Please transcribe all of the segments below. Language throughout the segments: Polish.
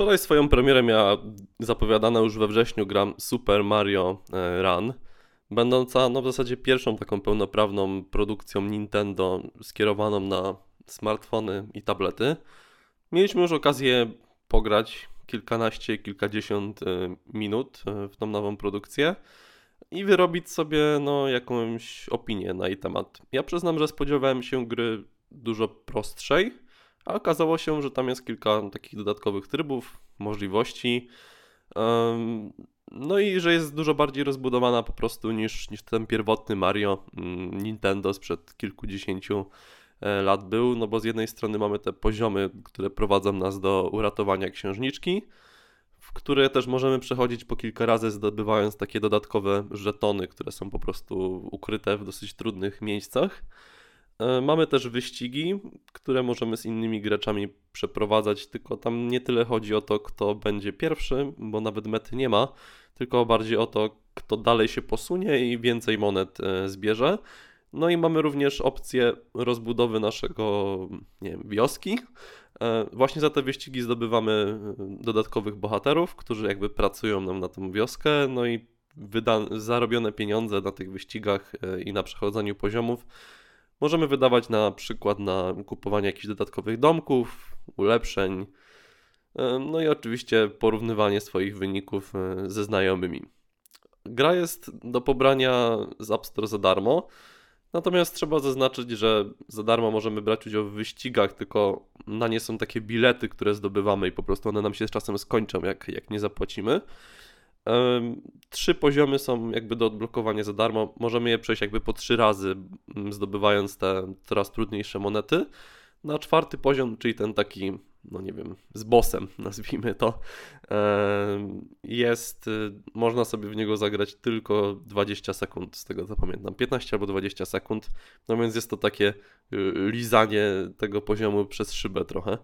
Wczoraj swoją premierę miała zapowiadana już we wrześniu gram Super Mario e, Run, będąca no, w zasadzie pierwszą taką pełnoprawną produkcją Nintendo skierowaną na smartfony i tablety. Mieliśmy już okazję pograć kilkanaście, kilkadziesiąt e, minut e, w tą nową produkcję i wyrobić sobie no, jakąś opinię na jej temat. Ja przyznam, że spodziewałem się gry dużo prostszej, a okazało się, że tam jest kilka takich dodatkowych trybów, możliwości. No i że jest dużo bardziej rozbudowana po prostu niż, niż ten pierwotny Mario mm, Nintendo sprzed kilkudziesięciu e, lat był, no bo z jednej strony mamy te poziomy, które prowadzą nas do uratowania księżniczki, w które też możemy przechodzić po kilka razy, zdobywając takie dodatkowe żetony, które są po prostu ukryte w dosyć trudnych miejscach. E, mamy też wyścigi, które możemy z innymi graczami przeprowadzać, tylko tam nie tyle chodzi o to, kto będzie pierwszy, bo nawet mety nie ma, tylko bardziej o to, kto dalej się posunie i więcej monet e, zbierze. No i mamy również opcję rozbudowy naszego, nie wiem, wioski. E, właśnie za te wyścigi zdobywamy dodatkowych bohaterów, którzy jakby pracują nam na tą wioskę, no i wyda- zarobione pieniądze na tych wyścigach i na przechodzeniu poziomów Możemy wydawać na przykład na kupowanie jakichś dodatkowych domków, ulepszeń, e, no i oczywiście porównywanie swoich wyników e, ze znajomymi. Gra jest do pobrania z App Store za darmo, natomiast trzeba zaznaczyć, że za darmo możemy brać udział w wyścigach, tylko na nie są takie bilety, które zdobywamy i po prostu one nam się z czasem skończą, jak, jak nie zapłacimy. Trzy poziomy są jakby do odblokowania za darmo. Możemy je przejść jakby po trzy razy, zdobywając te coraz trudniejsze monety. Na czwarty poziom, czyli ten taki, no nie wiem, z bossem, nazwijmy to, jest, y, można sobie w niego zagrać tylko 20 sekund, z tego co pamiętam, 15 albo 20 sekund, no więc jest to takie y, lizanie tego poziomu przez szybę trochę.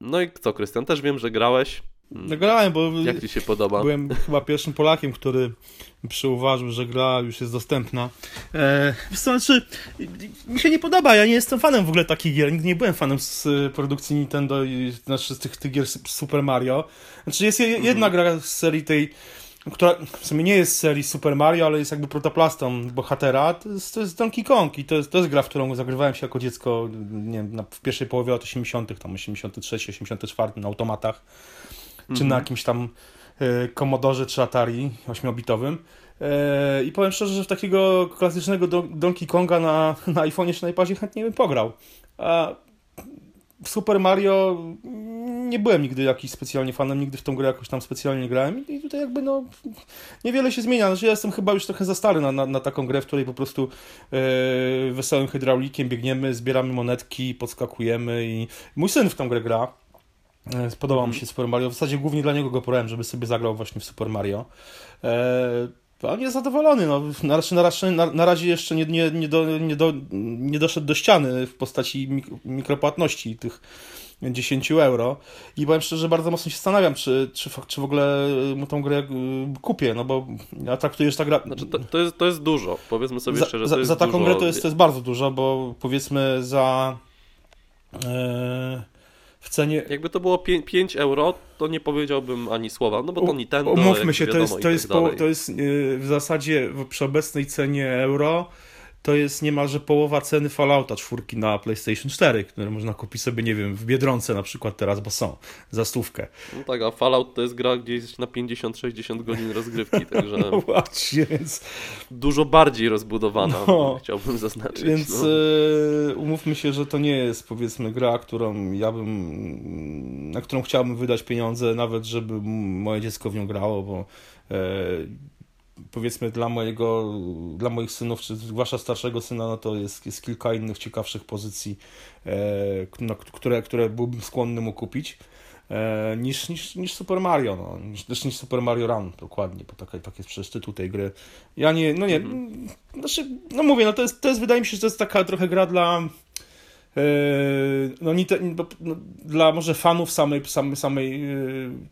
No i co, Krystian, też wiem, że grałeś. Nagrałem, bo Jak Ci się podoba? Byłem chyba pierwszym Polakiem, który przyuważył, że gra już jest dostępna. E, to znaczy, mi się nie podoba, ja nie jestem fanem w ogóle takich gier, nigdy nie byłem fanem z produkcji Nintendo, i, znaczy z tych, tych gier Super Mario. Znaczy jest jedna mhm. gra z serii tej która w sumie nie jest z serii Super Mario, ale jest jakby protoplastą bohatera, to jest, to jest Donkey Kong i to jest, to jest gra, w którą zagrywałem się jako dziecko nie wiem, w pierwszej połowie lat 80., tam 83, 84 na automatach czy na mhm. jakimś tam y, Commodore czy Atari 8-bitowym. E, I powiem szczerze, że w takiego klasycznego Donkey Konga na, na iPhone'ie czy na iPadzie chętnie bym pograł. A w Super Mario nie byłem nigdy jakiś specjalnie fanem, nigdy w tą grę jakoś tam specjalnie grałem i tutaj jakby no niewiele się zmienia. Znaczy ja jestem chyba już trochę za stary na, na, na taką grę, w której po prostu yy, wesołym hydraulikiem biegniemy, zbieramy monetki, podskakujemy i mój syn w tą grę gra E, Spodobał mm. mi się Super Mario. W zasadzie głównie dla niego go porałem, żeby sobie zagrał właśnie w Super Mario. Eee, on jest zadowolony. No. Na, na, na, na razie jeszcze nie, nie, nie, do, nie, do, nie doszedł do ściany w postaci mik mikropłatności tych 10 euro. I powiem szczerze, bardzo mocno się zastanawiam, czy, czy, czy w ogóle mu tą grę e, kupię, no bo ja traktuję, że ta gra... Znaczy, to, to, jest, to jest dużo, powiedzmy sobie za, szczerze, za, Za taką dużo... grę to jest, to jest bardzo dużo, bo powiedzmy za... E, w cenie... Jakby to było 5, 5 euro, to nie powiedziałbym ani słowa, no bo to Nintendo... Umówmy się, to jest, to, jest tak po, to jest w zasadzie przy obecnej cenie euro to jest niemalże połowa ceny Fallouta 4 na PlayStation 4, które można kupić sobie, nie wiem, w Biedronce na przykład teraz, bo są, za stówkę. No tak, a Fallout to jest gra gdzieś na 50-60 godzin rozgrywki, także... No właśnie, więc... Dużo bardziej rozbudowana, no, chciałbym zaznaczyć. Więc no. e, umówmy się, że to nie jest, powiedzmy, gra, którą ja bym... na którą chciałbym wydać pieniądze, nawet żeby moje dziecko w nią grało, bo e, powiedzmy dla mojego, dla moich synów, czy zwłaszcza starszego syna, no to jest, jest kilka innych ciekawszych pozycji, e, no, które, które byłbym skłonny mu kupić. E, niż, niż, niż Super Mario, no. niż, niż Super Mario Run, dokładnie, bo tak, tak jest przecież tytuł tej gry. Ja nie, no nie, mm. znaczy, no mówię, no to jest, to jest, wydaje mi się, że to jest taka trochę gra dla no, Nintendo, no, dla może fanów samej, samej, samej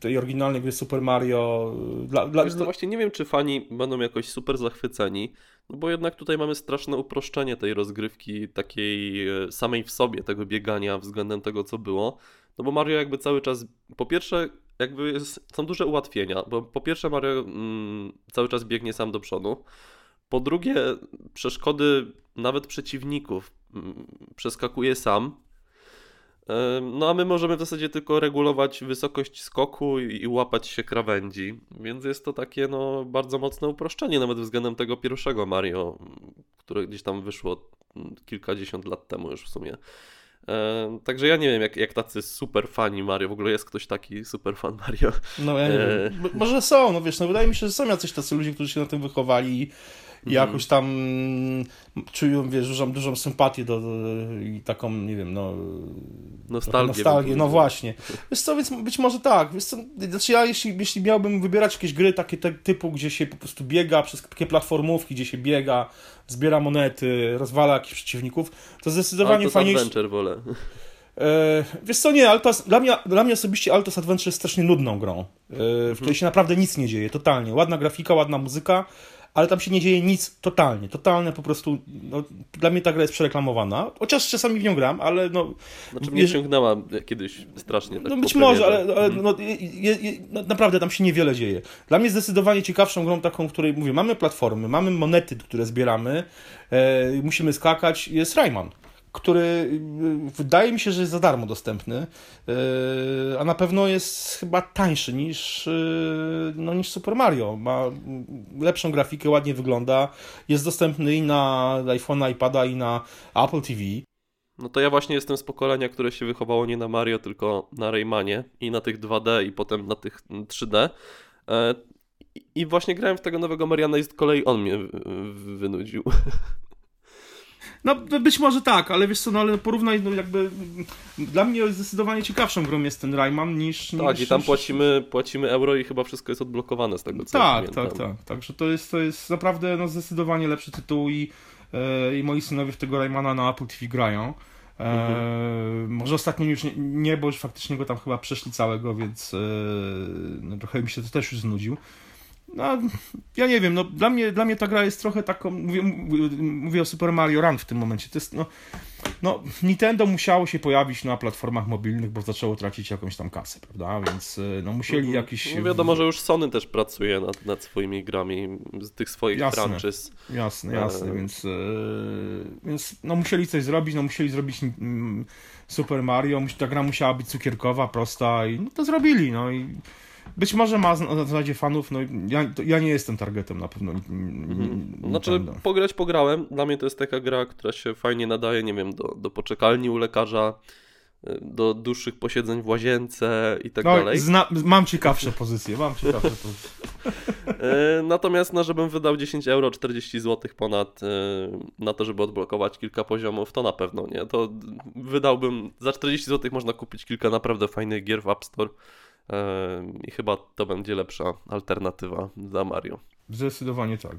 tej oryginalnej gry Super Mario. Dla, dla, Wiesz, no właśnie nie wiem, czy fani będą jakoś super zachwyceni, no bo jednak tutaj mamy straszne uproszczenie tej rozgrywki, takiej samej w sobie, tego biegania względem tego, co było. No bo Mario jakby cały czas, po pierwsze, jakby jest, są duże ułatwienia, bo po pierwsze Mario mm, cały czas biegnie sam do przodu, po drugie przeszkody nawet przeciwników mm, przeskakuje sam, no a my możemy w zasadzie tylko regulować wysokość skoku i, i, łapać się krawędzi, więc jest to takie no bardzo mocne uproszczenie nawet względem tego pierwszego Mario, które gdzieś tam wyszło mm, kilkadziesiąt lat temu już w sumie. E, także ja nie wiem, jak, jak tacy super fani Mario, w ogóle jest ktoś taki super fan Mario. No ja nie e... wiem. Może są, no wiesz, no wydaje mi się, że są jacyś tacy ludzie, którzy się na tym wychowali i mhm. jakoś tam czują, wiesz, dużą, dużą sympatię do, do, i taką, nie wiem, no... Nostalgię. Nostalgię, no właśnie. Wiesz co, więc być może tak. Wiesz co, znaczy ja jeśli, jeśli miałbym wybierać jakieś gry takie te, typu, gdzie się po prostu biega, przez takie platformówki, gdzie się biega, zbiera monety, rozwala jakichś przeciwników, to zdecydowanie fajniejsze... Adventure wolę. E, wiesz co, nie, Altos, dla, mnie, dla mnie osobiście Altos Adventure jest strasznie nudną grą, e, w której mhm. się naprawdę nic nie dzieje, totalnie. Ładna grafika, ładna muzyka, ale tam się nie dzieje nic totalnie, totalnie po prostu, no, dla mnie ta gra jest przereklamowana, chociaż czasami w nią gram, ale no... Znaczy mnie ciągnęła kiedyś strasznie. Tak no być może, ale, ale mhm. no, je, je, no, naprawdę tam się niewiele dzieje. Dla mnie zdecydowanie ciekawszą grą taką, w której mówię, mamy platformy, mamy monety, które zbieramy, e, musimy skakać, jest Rayman który y, wydaje mi się, że jest za darmo dostępny, y, a na pewno jest chyba tańszy niż, y, no, niż Super Mario. Ma lepszą grafikę, ładnie wygląda, jest dostępny i na iPhone'a, iPada i na Apple TV. No to ja właśnie jestem z pokolenia, które się wychowało nie na Mario, tylko na Raymanie i na tych 2D i potem na tych 3D. E, I właśnie grałem w tego nowego Mariana i z kolei on mnie wynudził. No być może tak, ale wiesz co, no ale porównaj, no jakby dla mnie zdecydowanie ciekawszą grą jest ten Rayman niż... Tak, niż, i tam płacimy, płacimy euro i chyba wszystko jest odblokowane z tego, co Tak, tak, tak. Także to jest, to jest naprawdę no, zdecydowanie lepszy tytuł i, e, i moi synowie w tego Raymana na Apple TV grają. E, mhm. Może ostatnio już nie, nie, bo już faktycznie go tam chyba przeszli całego, więc e, no, trochę mi się to też już znudził. No, ja nie wiem, no, dla, mnie, dla mnie ta gra jest trochę taką, mówię, mówię o Super Mario Run w tym momencie, to jest, no, no, Nintendo musiało się pojawić na platformach mobilnych, bo zaczęło tracić jakąś tam kasę, prawda, więc no, musieli mhm. jakiś... No wiadomo, że już Sony też pracuje nad, nad swoimi grami, z tych swoich jasne, franczyz. Jasne, jasne, e... więc, e, więc no, musieli coś zrobić, no, musieli zrobić mm, Super Mario, ta gra musiała być cukierkowa, prosta i no, to zrobili, no i być może ma na zasadzie fanów, no ja, ja nie jestem targetem na pewno. Mhm. Znaczy, pograć pograłem. Dla mnie to jest taka gra, która się fajnie nadaje, nie wiem, do, do poczekalni u lekarza, y, do dłuższych posiedzeń w łazience i tak no, dalej. Zna, mam ciekawsze pozycje, mam ciekawsze pozycje. Y, natomiast, no, żebym wydał 10 euro, 40 zł ponad y, na to, żeby odblokować kilka poziomów, to na pewno nie. To wydałbym, za 40 zł można kupić kilka naprawdę fajnych gier w App Store i chyba to będzie lepsza alternatywa za Mario. Zdecydowanie tak.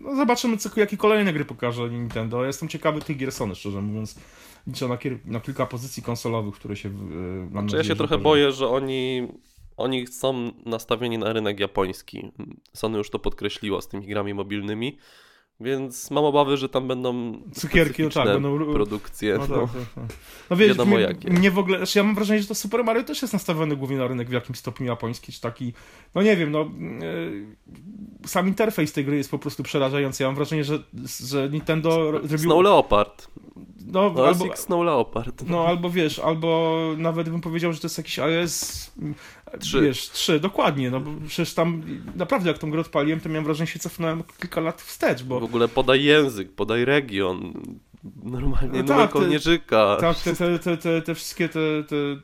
No zobaczymy, co, jakie kolejne gry pokaże Nintendo. Ja jestem ciekawy tych gier Sony, szczerze mówiąc. Liczę na, na kilka pozycji konsolowych, które się. Mam znaczy, nadzieję, ja się trochę boję, że oni, oni są nastawieni na rynek japoński. Sony już to podkreśliło z tymi grami mobilnymi. Więc mam obawy, że tam będą cukierki, no tak, będą produkcje. No, no. Tak, tak, tak. no wiesz, wiadomo jakie. Mnie w ogóle, znaczy ja mam wrażenie, że to Super Mario też jest nastawiony głównie na rynek w jakimś stopniu japoński, czy taki, no nie wiem, no yy, sam interfejs tej gry jest po prostu przerażający. Ja mam wrażenie, że, że Nintendo zrobił... Snow Leopard. No, no albo, Snow Leopard. No albo wiesz, albo nawet bym powiedział, że to jest jakiś iOS Trzy. Wiesz, trzy, dokładnie, no bo przecież tam naprawdę jak tą grę odpaliłem, to miałem wrażenie, że się cofnąłem kilka lat wstecz, bo... W ogóle podaj język, podaj region, normalnie no tak, kołnierzyka. Tak, te, te, te, te, te wszystkie te, te yy,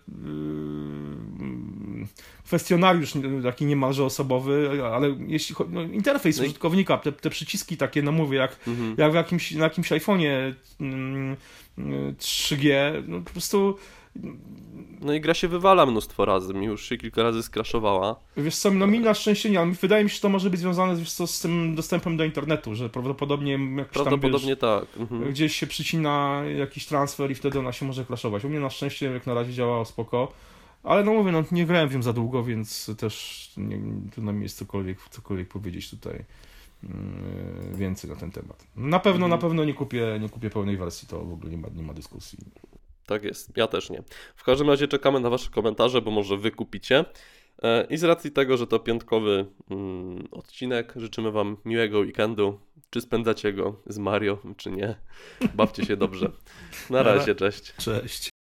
kwestionariusz taki niemalże osobowy, ale jeśli chodzi, no, interfejs no użytkownika, te, te przyciski takie, no mówię, jak, mhm. jak w jakimś, na jakimś iPhone'ie yy, 3G, no po prostu No i gra się wywala mnóstwo razy, mi już się kilka razy skraszowała. Wiesz co, no mi na szczęście nie, ale wydaje mi się, że to może być związane wiesz co, z tym dostępem do internetu, że prawdopodobnie jakiś Prawdopodobnie tam, tak. Mhm. wiesz, gdzieś się przycina jakiś transfer i wtedy ona się może klaszować. U mnie na szczęście jak na razie działało spoko, ale no mówię, no nie grałem w nią za długo, więc też nie, trudno mi jest cokolwiek, cokolwiek powiedzieć tutaj yy, więcej na ten temat. Na pewno, na Mhm. pewno nie kupię, nie kupię pełnej wersji, to w ogóle nie ma, nie ma dyskusji. Tak jest, ja też nie. W każdym razie czekamy na Wasze komentarze, bo może Wy kupicie. E, I z racji tego, że to piątkowy mm, odcinek, życzymy Wam miłego weekendu. Czy spędzacie go z Mario, czy nie. Bawcie się dobrze. Na razie, cześć. Cześć.